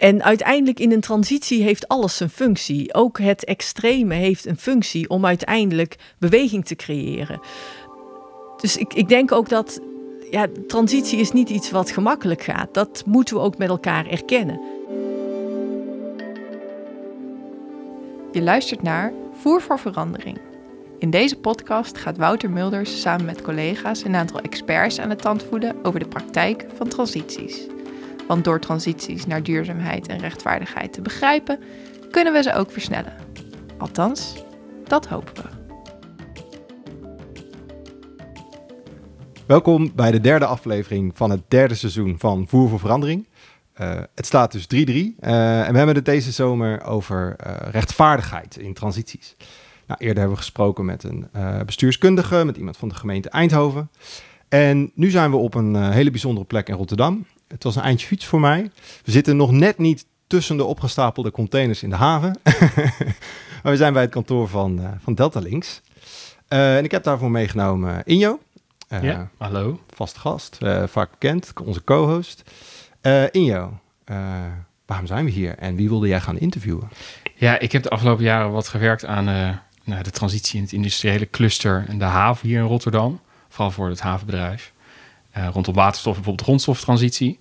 En uiteindelijk in een transitie heeft alles zijn functie. Ook het extreme heeft een functie om uiteindelijk beweging te creëren. Dus ik, ik denk ook dat ja, transitie is niet iets wat gemakkelijk gaat. Dat moeten we ook met elkaar erkennen. Je luistert naar Voer voor Verandering. In deze podcast gaat Wouter Mulders samen met collega's een aantal experts aan de tand voelen over de praktijk van transities. Want door transities naar duurzaamheid en rechtvaardigheid te begrijpen, kunnen we ze ook versnellen. Althans, dat hopen we. Welkom bij de derde aflevering van het derde seizoen van Voer voor Verandering. Uh, het staat dus 3-3 uh, en we hebben het deze zomer over uh, rechtvaardigheid in transities. Nou, eerder hebben we gesproken met een bestuurskundige, met iemand van de gemeente Eindhoven. En nu zijn we op een hele bijzondere plek in Rotterdam. Het was een eindje fiets voor mij. We zitten nog net niet tussen de opgestapelde containers in de haven. maar we zijn bij het kantoor van, van Delta Links. en ik heb daarvoor meegenomen Injo. Uh, ja, hallo. Vast gast, vaak bekend, onze co-host. Injo, waarom zijn we hier en wie wilde jij gaan interviewen? Ja, ik heb de afgelopen jaren wat gewerkt aan nou, de transitie in het industriële cluster en de haven hier in Rotterdam. Vooral voor het havenbedrijf. Rondom waterstof, bijvoorbeeld grondstoftransitie.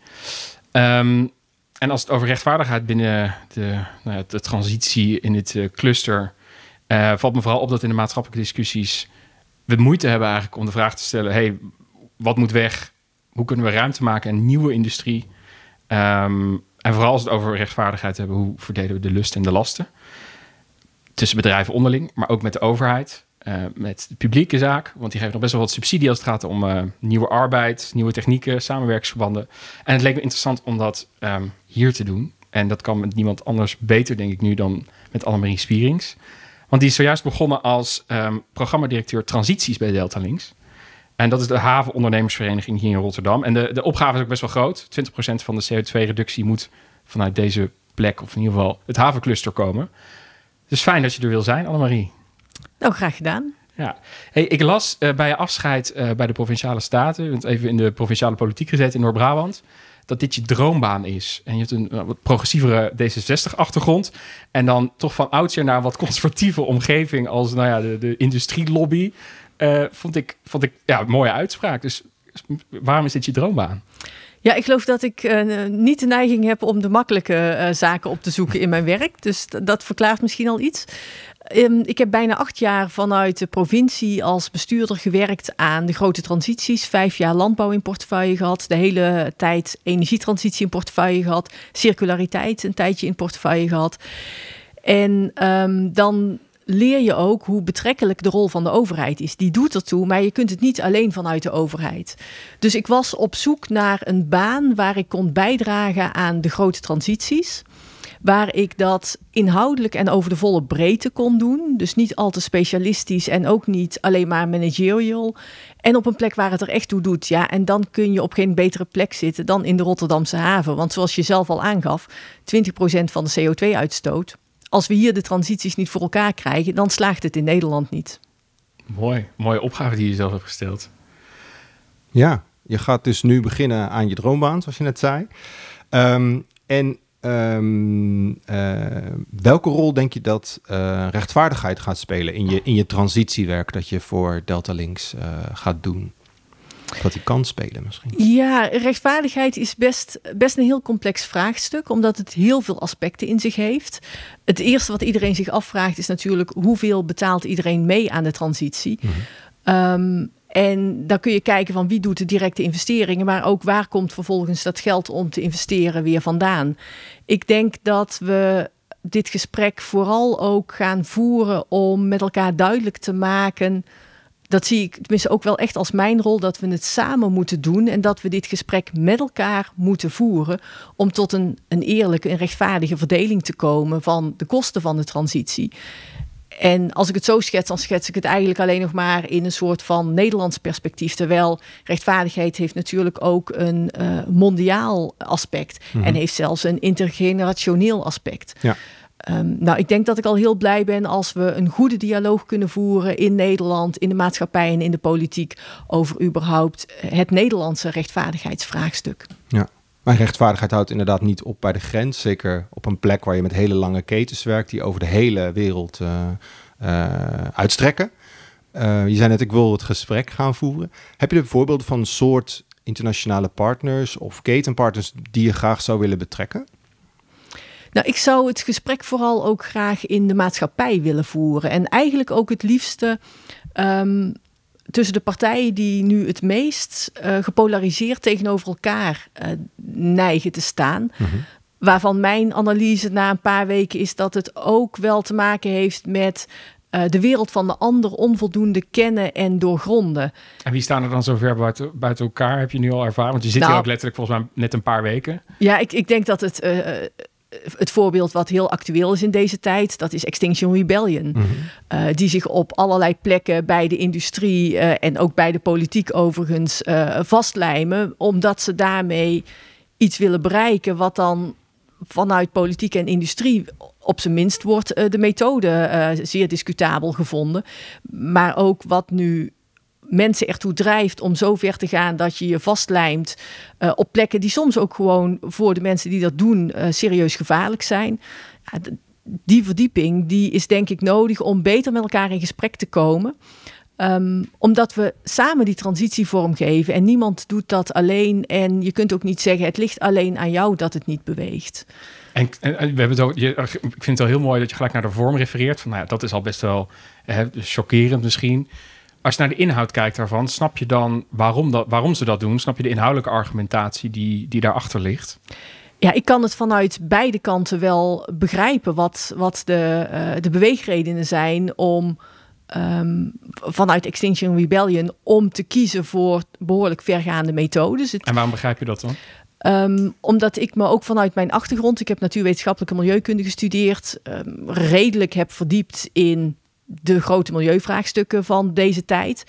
Um, en als het over rechtvaardigheid binnen de, nou, de transitie in dit cluster... valt me vooral op dat in de maatschappelijke discussies we moeite hebben eigenlijk om de vraag te stellen: hey, wat moet weg? Hoe kunnen we ruimte maken en nieuwe industrie? Um, en vooral als het over rechtvaardigheid hebben, hoe verdelen we de lust en de lasten? Tussen bedrijven onderling, maar ook met de overheid, uh, met de publieke zaak. Want die geven nog best wel wat subsidie als het gaat om uh, nieuwe arbeid, nieuwe technieken, samenwerkingsverbanden. En het leek me interessant om dat um, hier te doen. En dat kan met niemand anders beter, denk ik nu, dan met Annemarie Spierings. Want die is zojuist begonnen als um, programmadirecteur transities bij Delta Links. En dat is de havenondernemersvereniging hier in Rotterdam. En de, de opgave is ook best wel groot. 20% van de CO2-reductie moet vanuit deze plek, of in ieder geval het havencluster komen. Dus fijn dat je er wil zijn, Annemarie. Nou, graag gedaan. Ja, hey, ik las uh, bij je afscheid uh, bij de Provinciale Staten, even in de provinciale politiek gezet in Noord-Brabant, dat dit je droombaan is. En je hebt een wat progressievere D66-achtergrond. En dan toch van oudsher naar een wat conservatieve omgeving als nou ja, de, de industrielobby. Vond ik, vond ik ja, een mooie uitspraak. Dus waarom is dit je droombaan? Ja, ik geloof dat ik uh, niet de neiging heb om de makkelijke uh, zaken op te zoeken in mijn werk. Dus dat verklaart misschien al iets. Um, ik heb bijna acht jaar vanuit de provincie als bestuurder gewerkt aan de grote transities. Vijf jaar landbouw in portefeuille gehad. De hele tijd energietransitie in portefeuille gehad. Circulariteit een tijdje in portefeuille gehad. En um, dan leer je ook hoe betrekkelijk de rol van de overheid is. Die doet ertoe, maar je kunt het niet alleen vanuit de overheid. Dus ik was op zoek naar een baan waar ik kon bijdragen aan de grote transities waar ik dat inhoudelijk en over de volle breedte kon doen. Dus niet al te specialistisch en ook niet alleen maar managerial. En op een plek waar het er echt toe doet. Ja, en dan kun je op geen betere plek zitten dan in de Rotterdamse haven. Want zoals je zelf al aangaf, 20% van de CO2-uitstoot. Als we hier de transities niet voor elkaar krijgen, dan slaagt het in Nederland niet. Mooi, mooie opgave die je zelf hebt gesteld. Ja, je gaat dus nu beginnen aan je droombaan, zoals je net zei. Um, en Um, uh, welke rol denk je dat uh, rechtvaardigheid gaat spelen in je, in je transitiewerk dat je voor Delta Links uh, gaat doen? Dat die kan spelen misschien? Ja, rechtvaardigheid is best, best een heel complex vraagstuk, omdat het heel veel aspecten in zich heeft. Het eerste wat iedereen zich afvraagt is natuurlijk hoeveel betaalt iedereen mee aan de transitie? Mm -hmm. um, en dan kun je kijken van wie doet de directe investeringen, maar ook waar komt vervolgens dat geld om te investeren weer vandaan. Ik denk dat we dit gesprek vooral ook gaan voeren om met elkaar duidelijk te maken. Dat zie ik tenminste ook wel echt als mijn rol, dat we het samen moeten doen en dat we dit gesprek met elkaar moeten voeren om tot een, een eerlijke en rechtvaardige verdeling te komen van de kosten van de transitie. En als ik het zo schets, dan schets ik het eigenlijk alleen nog maar in een soort van Nederlands perspectief. Terwijl rechtvaardigheid heeft natuurlijk ook een uh, mondiaal aspect. Mm -hmm. En heeft zelfs een intergenerationeel aspect. Ja. Um, nou, ik denk dat ik al heel blij ben als we een goede dialoog kunnen voeren in Nederland, in de maatschappij en in de politiek over überhaupt het Nederlandse rechtvaardigheidsvraagstuk. Ja. Maar rechtvaardigheid houdt inderdaad niet op bij de grens. Zeker op een plek waar je met hele lange ketens werkt die over de hele wereld uh, uh, uitstrekken. Uh, je zei net, ik wil het gesprek gaan voeren. Heb je er voorbeelden van soort internationale partners of ketenpartners die je graag zou willen betrekken? Nou, ik zou het gesprek vooral ook graag in de maatschappij willen voeren. En eigenlijk ook het liefste um, tussen de partijen die nu het meest uh, gepolariseerd tegenover elkaar uh, neigen te staan. Mm -hmm. Waarvan mijn analyse na een paar weken is dat het ook wel te maken heeft met uh, de wereld van de ander onvoldoende kennen en doorgronden. En wie staan er dan zo ver buiten, buiten elkaar? Heb je nu al ervaren? Want je zit nou, hier ook letterlijk volgens mij net een paar weken. Ja, ik, ik denk dat het. Het voorbeeld wat heel actueel is in deze tijd, dat is Extinction Rebellion. Mm -hmm. uh, die zich op allerlei plekken bij de industrie uh, en ook bij de politiek overigens uh, vastlijmen, omdat ze daarmee iets willen bereiken wat dan vanuit politiek en industrie op zijn minst wordt de methode zeer discutabel gevonden. Maar ook wat nu mensen ertoe drijft om zo ver te gaan dat je je vastlijmt uh, op plekken die soms ook gewoon voor de mensen die dat doen uh, serieus gevaarlijk zijn. Ja, die verdieping die is denk ik nodig om beter met elkaar in gesprek te komen. Um, omdat we samen die transitie vormgeven en niemand doet dat alleen. En je kunt ook niet zeggen: het ligt alleen aan jou dat het niet beweegt. En we hebben het ook, je, ik vind het wel heel mooi dat je gelijk naar de vorm refereert. Van, nou ja, dat is al best wel chockerend misschien als je naar de inhoud kijkt daarvan, snap je dan waarom, dat, waarom ze dat doen? Snap je de inhoudelijke argumentatie die, die daarachter ligt? Ja, ik kan het vanuit beide kanten wel begrijpen wat, wat de, uh, de beweegredenen zijn om um, vanuit Extinction Rebellion om te kiezen voor behoorlijk vergaande methodes. Het, en waarom begrijp je dat dan? Um, omdat ik me ook vanuit mijn achtergrond, ik heb natuurwetenschappelijke milieukunde gestudeerd, um, redelijk heb verdiept in de grote milieuvraagstukken van deze tijd.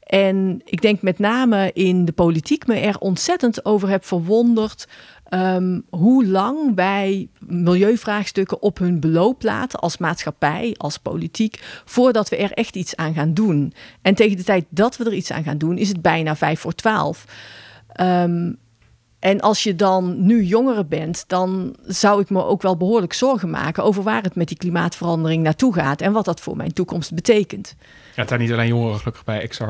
En ik denk met name in de politiek me er ontzettend over heb verwonderd. Um, hoe lang wij milieuvraagstukken op hun beloop laten als maatschappij, als politiek, voordat we er echt iets aan gaan doen. En tegen de tijd dat we er iets aan gaan doen, is het bijna vijf voor twaalf. Um, en als je dan nu jongeren bent, dan zou ik me ook wel behoorlijk zorgen maken over waar het met die klimaatverandering naartoe gaat en wat dat voor mijn toekomst betekent. Ja, het zijn niet alleen jongeren gelukkig bij XR.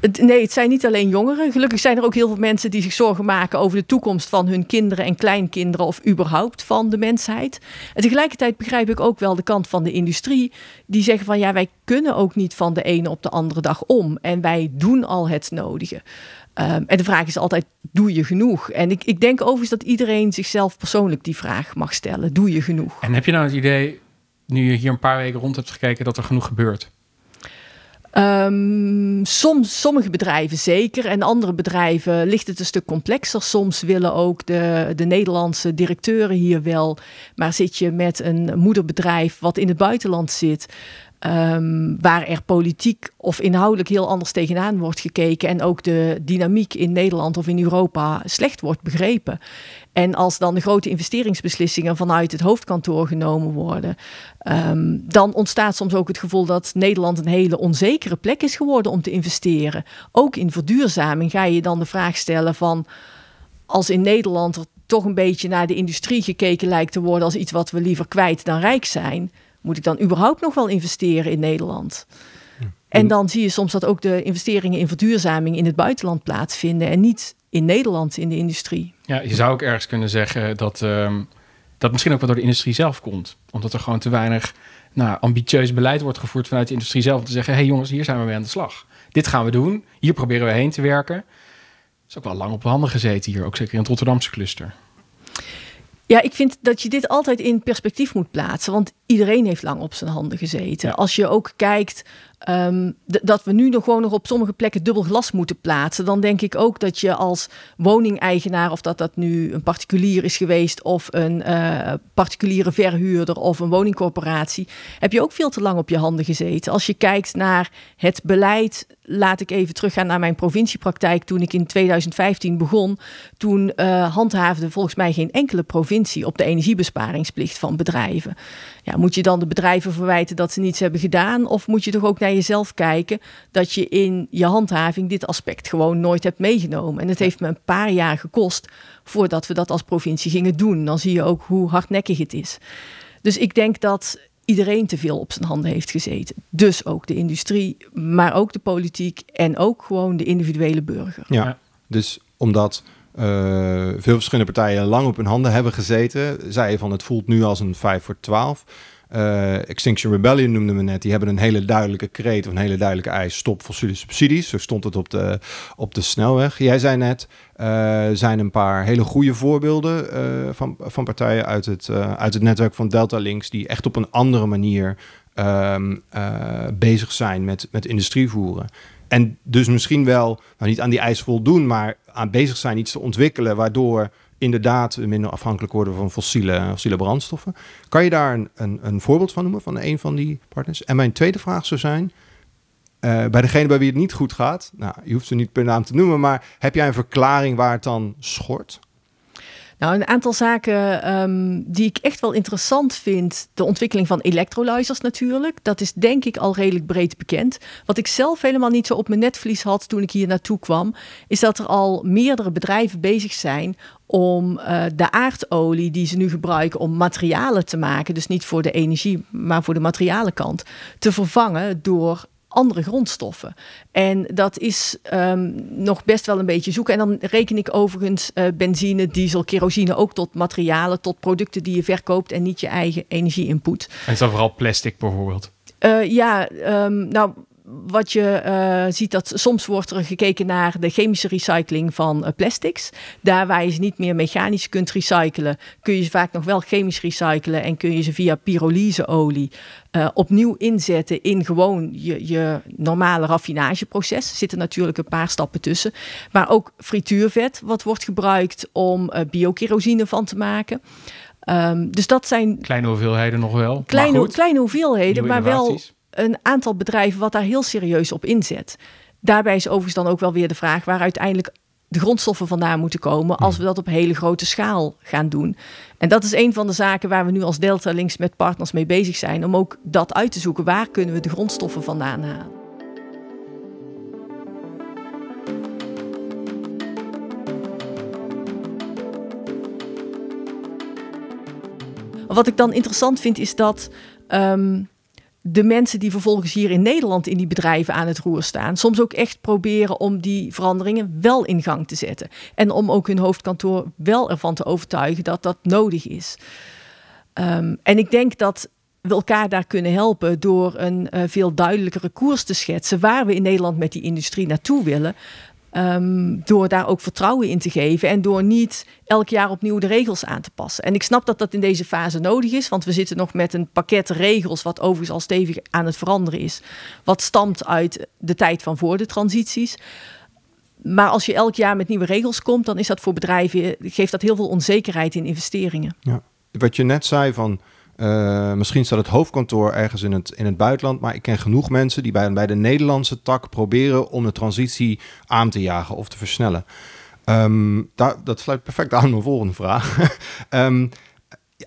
Het, nee, het zijn niet alleen jongeren. Gelukkig zijn er ook heel veel mensen die zich zorgen maken over de toekomst van hun kinderen en kleinkinderen of überhaupt van de mensheid. En tegelijkertijd begrijp ik ook wel de kant van de industrie die zeggen van ja, wij kunnen ook niet van de ene op de andere dag om en wij doen al het nodige. Um, en de vraag is altijd, doe je genoeg? En ik, ik denk overigens dat iedereen zichzelf persoonlijk die vraag mag stellen. Doe je genoeg? En heb je nou het idee, nu je hier een paar weken rond hebt gekeken, dat er genoeg gebeurt? Um, soms, sommige bedrijven zeker. En andere bedrijven ligt het een stuk complexer. Soms willen ook de, de Nederlandse directeuren hier wel. Maar zit je met een moederbedrijf wat in het buitenland zit. Um, waar er politiek of inhoudelijk heel anders tegenaan wordt gekeken en ook de dynamiek in Nederland of in Europa slecht wordt begrepen. En als dan de grote investeringsbeslissingen vanuit het hoofdkantoor genomen worden, um, dan ontstaat soms ook het gevoel dat Nederland een hele onzekere plek is geworden om te investeren. Ook in verduurzaming ga je dan de vraag stellen van als in Nederland er toch een beetje naar de industrie gekeken lijkt te worden als iets wat we liever kwijt dan rijk zijn moet ik dan überhaupt nog wel investeren in Nederland? En dan zie je soms dat ook de investeringen in verduurzaming in het buitenland plaatsvinden en niet in Nederland in de industrie. Ja, je zou ook ergens kunnen zeggen dat um, dat misschien ook wel door de industrie zelf komt. Omdat er gewoon te weinig nou, ambitieus beleid wordt gevoerd vanuit de industrie zelf. Om te zeggen, hé hey jongens, hier zijn we mee aan de slag. Dit gaan we doen. Hier proberen we heen te werken. Dat is ook wel lang op handen gezeten hier, ook zeker in het Rotterdamse cluster. Ja, ik vind dat je dit altijd in perspectief moet plaatsen. Want iedereen heeft lang op zijn handen gezeten. Als je ook kijkt um, dat we nu nog gewoon nog op sommige plekken dubbel glas moeten plaatsen, dan denk ik ook dat je als woningeigenaar, of dat dat nu een particulier is geweest, of een uh, particuliere verhuurder of een woningcorporatie, heb je ook veel te lang op je handen gezeten. Als je kijkt naar het beleid, laat ik even teruggaan naar mijn provinciepraktijk toen ik in 2015 begon. Toen uh, handhaafde volgens mij geen enkele provincie op de energiebesparingsplicht van bedrijven. Ja, moet je dan de bedrijven verwijten dat ze niets hebben gedaan? Of moet je toch ook naar jezelf kijken dat je in je handhaving dit aspect gewoon nooit hebt meegenomen? En het heeft me een paar jaar gekost voordat we dat als provincie gingen doen. Dan zie je ook hoe hardnekkig het is. Dus ik denk dat iedereen te veel op zijn handen heeft gezeten. Dus ook de industrie, maar ook de politiek en ook gewoon de individuele burger. Ja, Ja. dus omdat eh, veel verschillende partijen lang op hun handen hebben gezeten, zei je van het voelt nu als een 5 voor 12. Eh, Extinction Rebellion noemden we net. Die hebben een hele duidelijke kreet een hele duidelijke eis. Stop fossiele subsidies. Zo stond het op de, op de snelweg. Jij zei net, eh zijn een paar hele goede voorbeelden eh, van, van partijen uit het, uit het netwerk van Delta Links... die echt op een andere manier ehm, eh, bezig zijn met, met industrie voeren. En dus misschien wel, nou niet aan die eis voldoen... maar aan bezig zijn iets te ontwikkelen... waardoor inderdaad minder afhankelijk worden van fossiele, fossiele brandstoffen. Kan je daar een, een, een voorbeeld van noemen van een van die partners? En mijn tweede vraag zou zijn, eh, bij degene bij wie het niet goed gaat, nou, je hoeft ze niet per naam te noemen, maar heb jij een verklaring waar het dan schort? Nou, een aantal zaken ehm, die ik echt wel interessant vind. De ontwikkeling van electrolyzers natuurlijk. Dat is denk ik al redelijk breed bekend. Wat ik zelf helemaal niet zo op mijn netvlies had toen ik hier naartoe kwam, is dat er al meerdere bedrijven bezig zijn om eh, de aardolie die ze nu gebruiken om materialen te maken, dus niet voor de energie, maar voor de materialenkant, te vervangen door andere grondstoffen. En dat is ehm, nog best wel een beetje zoeken. En dan reken ik overigens eh, benzine, diesel, kerosine ook tot materialen, tot producten die je verkoopt en niet je eigen energie-input. En is dan vooral plastic bijvoorbeeld. Eh, ja, ehm, nou, wat je eh, ziet dat soms wordt er gekeken naar de chemische recycling van eh, plastics. Daar waar je ze niet meer mechanisch kunt recyclen, kun je ze vaak nog wel chemisch recyclen en kun je ze via pyrolyseolie eh, opnieuw inzetten in gewoon je, je normale raffinageproces. Er zitten natuurlijk een paar stappen tussen. Maar ook frituurvet, wat wordt gebruikt om biokerosine van te maken. Ehm, dus dat zijn Kleine hoeveelheden nog wel. maar kleine, goed, kleine hoeveelheden, maar wel. Een aantal bedrijven wat daar heel serieus op inzet. Daarbij is overigens dan ook wel weer de vraag waar uiteindelijk de grondstoffen vandaan moeten komen als we dat op hele grote schaal gaan doen. En dat is een van de zaken waar we nu als Delta Links met partners mee bezig zijn, om ook dat uit te zoeken. Waar kunnen we de grondstoffen vandaan halen? Wat ik dan interessant vind is dat ehm, de mensen die vervolgens hier in Nederland in die bedrijven aan het roer staan, soms ook echt proberen om die veranderingen wel in gang te zetten. En om ook hun hoofdkantoor wel ervan te overtuigen dat dat nodig is. Ehm, en ik denk dat we elkaar daar kunnen helpen door een eh, veel duidelijkere koers te schetsen waar we in Nederland met die industrie naartoe willen. Ehm, door daar ook vertrouwen in te geven en door niet elk jaar opnieuw de regels aan te passen. En ik snap dat dat in deze fase nodig is, want we zitten nog met een pakket regels, wat overigens al stevig aan het veranderen is, wat stamt uit de tijd van voor de transities. Maar als je elk jaar met nieuwe regels komt, dan is dat voor bedrijven, geeft dat heel veel onzekerheid in investeringen. Ja. Wat je net zei van, eh, misschien staat het hoofdkantoor ergens in het, in het buitenland, maar ik ken genoeg mensen die bij, bij de Nederlandse tak proberen om de transitie aan te jagen of te versnellen. Ehm, dat sluit perfect aan mijn volgende vraag. Ehm,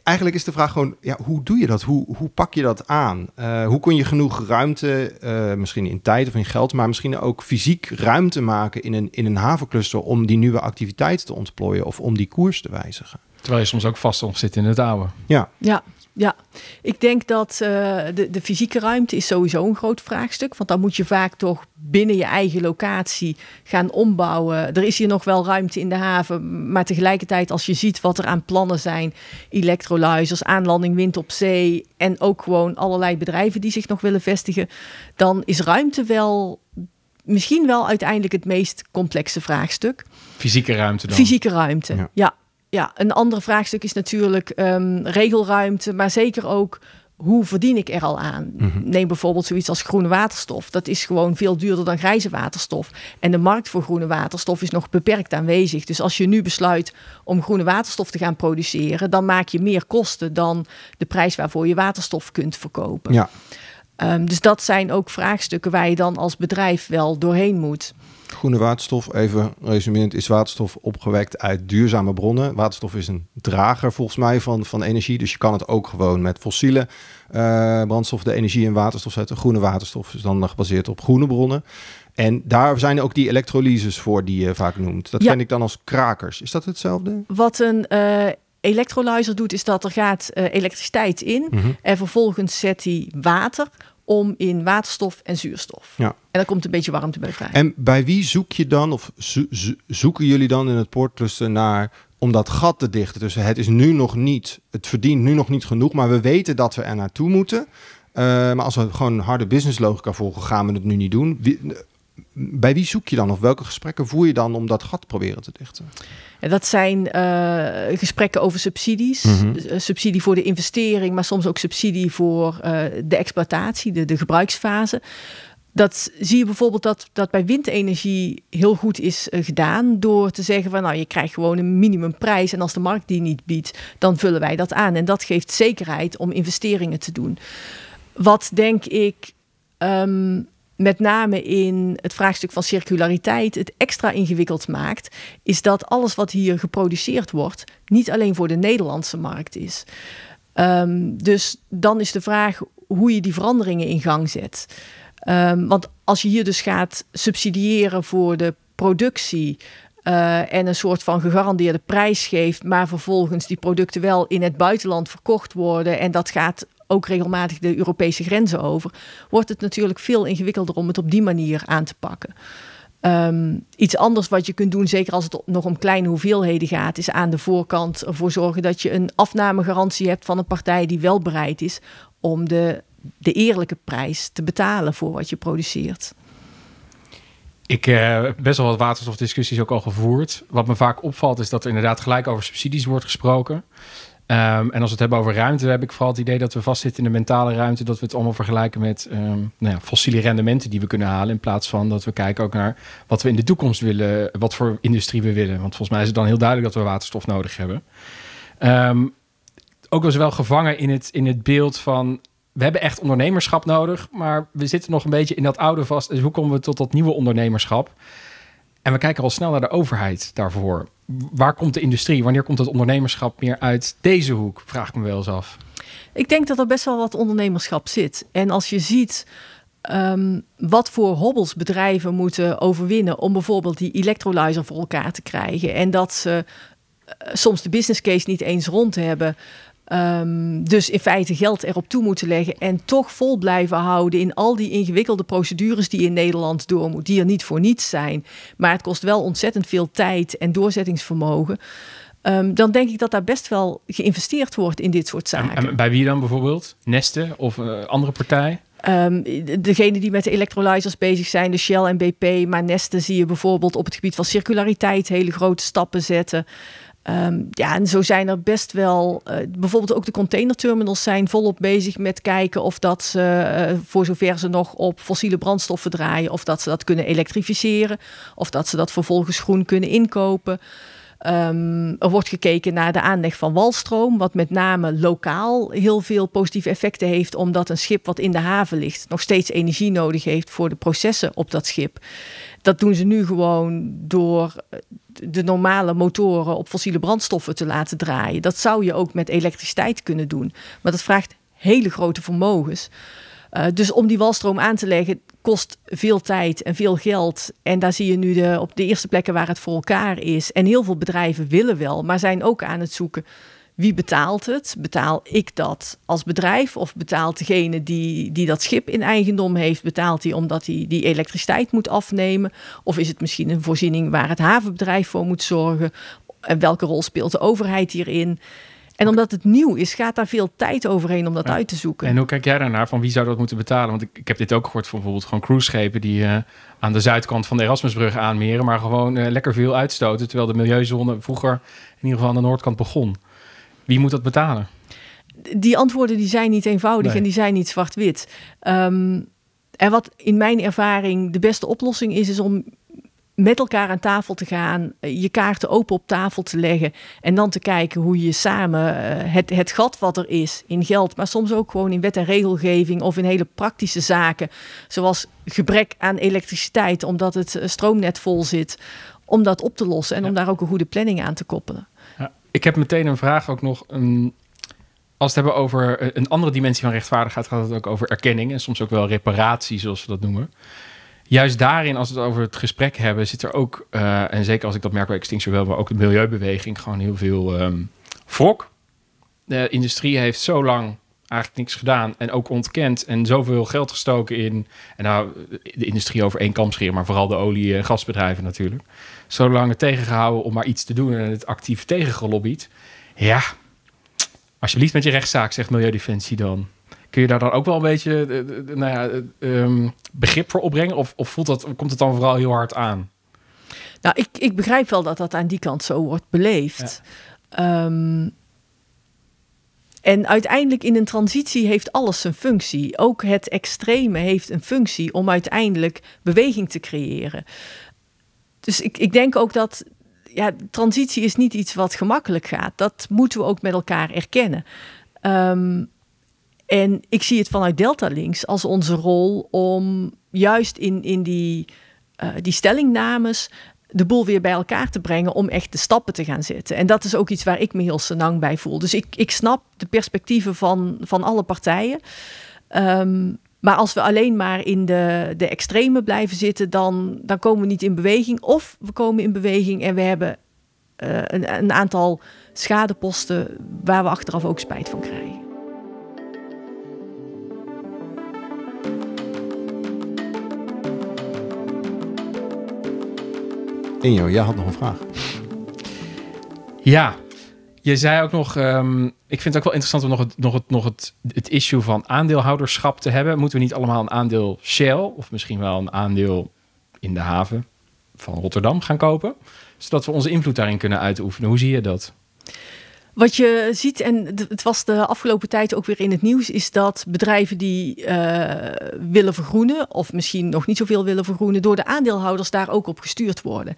eigenlijk is de vraag gewoon, ja, hoe doe je dat? Hoe, hoe pak je dat aan? Eh, hoe kun je genoeg ruimte, eh, misschien in tijd of in geld, maar misschien ook fysiek ruimte maken in een, in een havencluster om die nieuwe activiteiten te ontplooien of om die koers te wijzigen? Terwijl je soms ook vast zit in het oude. Ja, Ja, ja. ik denk dat eh, de, de fysieke ruimte is sowieso een groot vraagstuk. Want dan moet je vaak toch binnen je eigen locatie gaan ombouwen. Er is hier nog wel ruimte in de haven. Maar tegelijkertijd als je ziet wat er aan plannen zijn. Electrolyzers, aanlanding wind op zee. En ook gewoon allerlei bedrijven die zich nog willen vestigen. Dan is ruimte wel misschien wel uiteindelijk het meest complexe vraagstuk. Fysieke ruimte dan. Fysieke ruimte, Ja. ja. Ja. een ander vraagstuk is natuurlijk ehm, regelruimte, maar zeker ook hoe verdien ik er al aan? Neem bijvoorbeeld zoiets als groene waterstof. Dat is gewoon veel duurder dan grijze waterstof. En de markt voor groene waterstof is nog beperkt aanwezig. Dus als je nu besluit om groene waterstof te gaan produceren, dan maak je meer kosten dan de prijs waarvoor je waterstof kunt verkopen. ja. Ehm, dus dat zijn ook vraagstukken waar je dan als bedrijf wel doorheen moet. Groene waterstof, even resumerend, is waterstof opgewekt uit duurzame bronnen. Waterstof is een drager volgens mij van, van energie, dus je kan het ook gewoon met fossiele uh, brandstof de energie in waterstof zetten. Groene waterstof is dan gebaseerd op groene bronnen. En daar zijn ook die elektrolyses voor die je vaak noemt. Dat ken ik dan als krakers. Is dat hetzelfde? Wat een uh, elektrolyzer doet, is dat er gaat uh, elektriciteit in. Mhm. En vervolgens zet hij water om in waterstof en zuurstof. Ja. En dan komt een beetje warmte bij vrij. En bij wie zoek je dan, of zo zo zoeken jullie dan in het poortcluster naar om dat gat te dichten? Dus het is nu nog niet, het verdient nu nog niet genoeg, maar we weten dat we er naartoe moeten. Uh, maar als we gewoon harde business logica volgen, gaan we het nu niet doen. Wie, bij wie zoek je dan of welke gesprekken voer je dan om dat gat proberen te dichten? Dat zijn uh, gesprekken over subsidies. Mm -hmm. subsidie voor de investering, maar soms ook subsidie voor uh, de exploitatie, de, de gebruiksfase. Dat zie je bijvoorbeeld dat, dat bij windenergie heel goed is uh, gedaan door te zeggen van nou je krijgt gewoon een minimumprijs en als de markt die niet biedt, dan vullen wij dat aan. En dat geeft zekerheid om investeringen te doen. Wat denk ik um, met name in het vraagstuk van circulariteit het extra ingewikkeld maakt, is dat alles wat hier geproduceerd wordt niet alleen voor de Nederlandse markt is. Um, dus dan is de vraag hoe je die veranderingen in gang zet. Um, want als je hier dus gaat subsidiëren voor de productie. Uh, en een soort van gegarandeerde prijs geeft, maar vervolgens die producten wel in het buitenland verkocht worden. En dat gaat ook regelmatig de Europese grenzen over, wordt het natuurlijk veel ingewikkelder om het op die manier aan te pakken. Um, iets anders wat je kunt doen, zeker als het nog om kleine hoeveelheden gaat, is aan de voorkant ervoor zorgen dat je een afnamegarantie hebt van een partij die wel bereid is om de, de eerlijke prijs te betalen voor wat je produceert. Ik heb uh, best wel wat waterstofdiscussies ook al gevoerd. Wat me vaak opvalt is dat er inderdaad gelijk over subsidies wordt gesproken. Um, en als we het hebben over ruimte, heb ik vooral het idee dat we vastzitten in de mentale ruimte. Dat we het allemaal vergelijken met um, nou ja, fossiele rendementen die we kunnen halen. In plaats van dat we kijken ook naar wat we in de toekomst willen, wat voor industrie we willen. Want volgens mij is het dan heel duidelijk dat we waterstof nodig hebben. Um, ook was wel gevangen in het, in het beeld van. We hebben echt ondernemerschap nodig, maar we zitten nog een beetje in dat oude vast. Dus hoe komen we tot dat nieuwe ondernemerschap? En we kijken al snel naar de overheid daarvoor. Waar komt de industrie? Wanneer komt het ondernemerschap meer uit deze hoek? Vraag ik me wel eens af. Ik denk dat er best wel wat ondernemerschap zit. En als je ziet um, wat voor hobbels bedrijven moeten overwinnen om bijvoorbeeld die electrolyzer voor elkaar te krijgen. En dat ze uh, soms de business case niet eens rond hebben. Um, dus in feite geld erop toe moeten leggen en toch vol blijven houden in al die ingewikkelde procedures die in Nederland door moeten, die er niet voor niets zijn. Maar het kost wel ontzettend veel tijd en doorzettingsvermogen. Um, dan denk ik dat daar best wel geïnvesteerd wordt in dit soort zaken. En, en bij wie dan bijvoorbeeld? Nesten of uh, andere partij? Um, degene die met de electrolyzers bezig zijn, de Shell en BP, maar Nesten zie je bijvoorbeeld op het gebied van circulariteit hele grote stappen zetten. Um, ja, en zo zijn er best wel, uh, bijvoorbeeld ook de containerterminals zijn volop bezig met kijken of dat ze, uh, voor zover ze nog op fossiele brandstoffen draaien, of dat ze dat kunnen elektrificeren, of dat ze dat vervolgens groen kunnen inkopen. Um, er wordt gekeken naar de aanleg van walstroom, wat met name lokaal heel veel positieve effecten heeft, omdat een schip wat in de haven ligt nog steeds energie nodig heeft voor de processen op dat schip. Dat doen ze nu gewoon door de normale motoren op fossiele brandstoffen te laten draaien. Dat zou je ook met elektriciteit kunnen doen. Maar dat vraagt hele grote vermogens. Uh, dus om die walstroom aan te leggen kost veel tijd en veel geld. En daar zie je nu de, op de eerste plekken waar het voor elkaar is. En heel veel bedrijven willen wel, maar zijn ook aan het zoeken. Wie betaalt het? Betaal ik dat als bedrijf? Of betaalt degene die, die dat schip in eigendom heeft, betaalt hij omdat hij die elektriciteit moet afnemen? Of is het misschien een voorziening waar het havenbedrijf voor moet zorgen? En welke rol speelt de overheid hierin? En omdat het nieuw is, gaat daar veel tijd overheen om dat Ja. uit te zoeken. En hoe kijk jij daarnaar? Van wie zou dat moeten betalen? Want ik, ik heb dit ook gehoord van bijvoorbeeld gewoon cruiseschepen die eh, aan de zuidkant van de Erasmusbrug aanmeren, maar gewoon eh, lekker veel uitstoten, terwijl de milieuzone vroeger in ieder geval aan de noordkant begon. Wie moet dat betalen? die antwoorden die zijn niet eenvoudig Nee. en die zijn niet zwart-wit. Ehm, en wat in mijn ervaring de beste oplossing is, is om met elkaar aan tafel te gaan, eh, je kaarten open op tafel te leggen en dan te kijken hoe je samen eh, het, het gat wat er is in geld, maar soms ook gewoon in wet en regelgeving of in hele praktische zaken, zoals gebrek aan elektriciteit omdat het eh, stroomnet vol zit, om dat op te lossen en om daar ook een goede planning aan te koppelen. Ik heb meteen een vraag ook nog. Een, als we het hebben over een andere dimensie van rechtvaardigheid, gaat het ook over erkenning en soms ook wel reparatie, zoals we dat noemen juist daarin, als we het over het gesprek hebben, zit er ook, uh, en zeker als ik dat merk bij Extinction wel, maar ook de milieubeweging, gewoon heel veel um, wrok. De industrie heeft zo lang eigenlijk niks gedaan en ook ontkend en zoveel geld gestoken in, en nou, de industrie over één kam scheren, maar vooral de olie- en gasbedrijven natuurlijk. Zo lang het tegengehouden om maar iets te doen en het actief tegengelobbyd. Ja, alsjeblieft met je rechtszaak, zegt Milieudefensie dan. Kun je daar dan ook wel een beetje uh, nou ja, um, begrip voor opbrengen? Of, of voelt dat, komt het dan vooral heel hard aan? Nou, ik, ik begrijp wel dat dat aan die kant zo wordt beleefd. Ehm, en uiteindelijk in een transitie heeft alles een functie. Ook het extreme heeft een functie om uiteindelijk beweging te creëren. Dus ik, ik denk ook dat ja, transitie is niet iets wat gemakkelijk gaat. Dat moeten we ook met elkaar erkennen. Um, en ik zie het vanuit Delta Links als onze rol om juist in, in die, uh, die stellingnames de boel weer bij elkaar te brengen om echt de stappen te gaan zetten. En dat is ook iets waar ik me heel senang bij voel. Dus ik, ik snap de perspectieven van, van alle partijen. Um, maar als we alleen maar in de, de extreme blijven zitten, dan, dan komen we niet in beweging. Of we komen in beweging en we hebben uh, een, een aantal schadeposten waar we achteraf ook spijt van krijgen. Injo, jij had nog een vraag. Ja, je zei ook nog, um, ik vind het ook wel interessant om nog, het, nog, het, nog het, het issue van aandeelhouderschap te hebben. Moeten we niet allemaal een aandeel Shell of misschien wel een aandeel in de haven van Rotterdam gaan kopen? Zodat we onze invloed daarin kunnen uitoefenen. Hoe zie je dat? Wat je ziet, en het was de afgelopen tijd ook weer in het nieuws, is dat bedrijven die uh, willen vergroenen, of misschien nog niet zoveel willen vergroenen, door de aandeelhouders daar ook op gestuurd worden.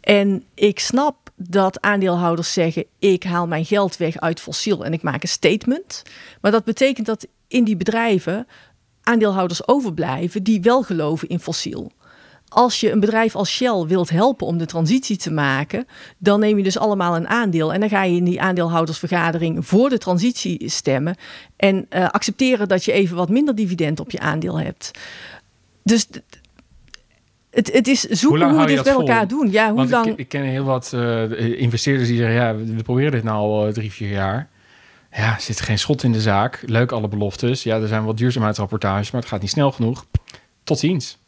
En ik snap dat aandeelhouders zeggen: ik haal mijn geld weg uit fossiel en ik maak een statement. Maar dat betekent dat in die bedrijven aandeelhouders overblijven die wel geloven in fossiel als je een bedrijf als Shell wilt helpen om de transitie te maken, dan neem je dus allemaal een aandeel. En dan ga je in die aandeelhoudersvergadering voor de transitie stemmen. En uh, accepteren dat je even wat minder dividend op je aandeel hebt. Dus het, het is zoeken hoe, hoe we dit bij elkaar doen. Ja, hoe Want lang... ik, ik, ken heel wat uh, investeerders die zeggen: ja, we, proberen dit nou al uh, drie, vier jaar. Ja, er zit geen schot in de zaak. Leuk alle beloftes. Ja, er zijn wat duurzaamheidsrapportages, maar het gaat niet snel genoeg. Tot ziens.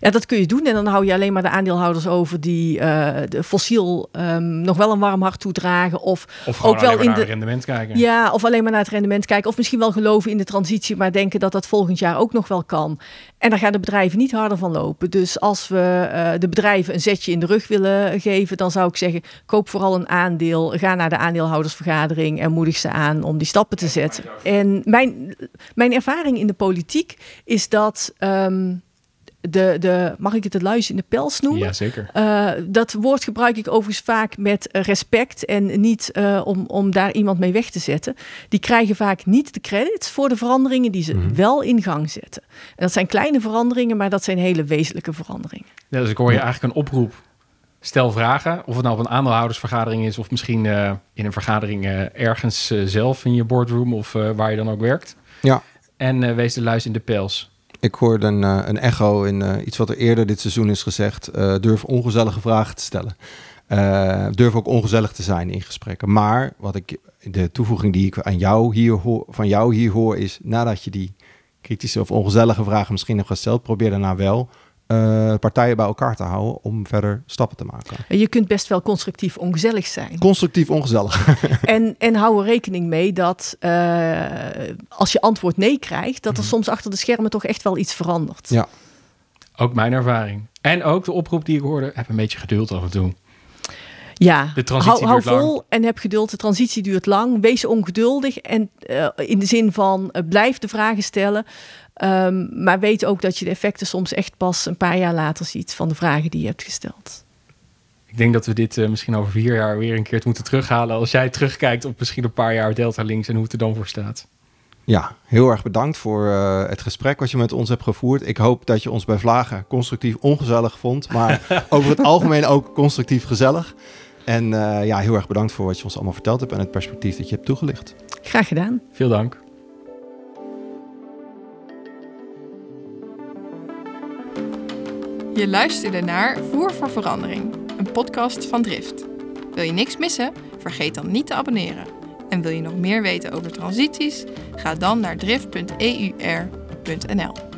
Ja, dat kun je doen. En dan hou je alleen maar de aandeelhouders over die uh, de fossiel um, nog wel een warm hart toedragen. Of, of ook wel in naar het rendement kijken. Ja, of alleen maar naar het rendement kijken. Of misschien wel geloven in de transitie, maar denken dat dat volgend jaar ook nog wel kan. En daar gaan de bedrijven niet harder van lopen. Dus als we uh, de bedrijven een zetje in de rug willen geven, dan zou ik zeggen: koop vooral een aandeel. Ga naar de aandeelhoudersvergadering en moedig ze aan om die stappen te zetten. En mijn, mijn ervaring in de politiek is dat. Um, de, de, mag ik het het luis in de pels noemen? Ja, zeker. Uh, dat woord gebruik ik overigens vaak met respect en niet uh, om, om daar iemand mee weg te zetten. Die krijgen vaak niet de credits voor de veranderingen die ze mm -hmm. wel in gang zetten. En dat zijn kleine veranderingen, maar dat zijn hele wezenlijke veranderingen. Ja, dus ik hoor je eigenlijk een oproep. Stel vragen, of het nou op een aandeelhoudersvergadering is... of misschien uh, in een vergadering ergens zelf in je boardroom... of waar je dan ook werkt. Ja. En wees de luis in de pels. Ik hoorde een, uh, een echo in uh, iets wat er eerder dit seizoen is gezegd. Uh, durf ongezellige vragen te stellen. durf ook ongezellig te zijn in gesprekken. Maar wat ik, de toevoeging die ik aan jou hier hoor, van jou hier hoor, is nadat je die kritische of ongezellige vragen misschien hebt gesteld, probeer daarna wel uh, partijen bij elkaar te houden om verder stappen te maken. Je kunt best wel constructief ongezellig zijn. Constructief ongezellig. en, en hou er rekening mee dat uh, als je antwoord nee krijgt, dat er mm. soms achter de schermen toch echt wel iets verandert. Ja. Ook mijn ervaring. En ook de oproep die ik hoorde, heb een beetje geduld af en toe. Ja, De transitie hou, hou duurt lang. vol en heb geduld. De transitie duurt lang. Wees ongeduldig en eh, in de zin van eh, blijf de vragen stellen. Ehm, maar weet ook dat je de effecten soms echt pas een paar jaar later ziet van de vragen die je hebt gesteld. Ik denk dat we dit eh, misschien over vier jaar weer een keer moeten terughalen. Als jij terugkijkt op misschien een paar jaar Delta Links en hoe het er dan voor staat. Ja, heel erg bedankt voor eh, het gesprek wat je met ons hebt gevoerd. Ik hoop dat je ons bij Vlagen constructief ongezellig vond, maar over het algemeen ook constructief gezellig. En eh, ja, heel erg bedankt voor wat je ons allemaal verteld hebt en het perspectief dat je hebt toegelicht. Graag gedaan. Veel dank. Je luisterde naar Voer voor Verandering, een podcast van Drift. Wil je niks missen? Vergeet dan niet te abonneren. En wil je nog meer weten over transities? Ga dan naar drift.eur.nl.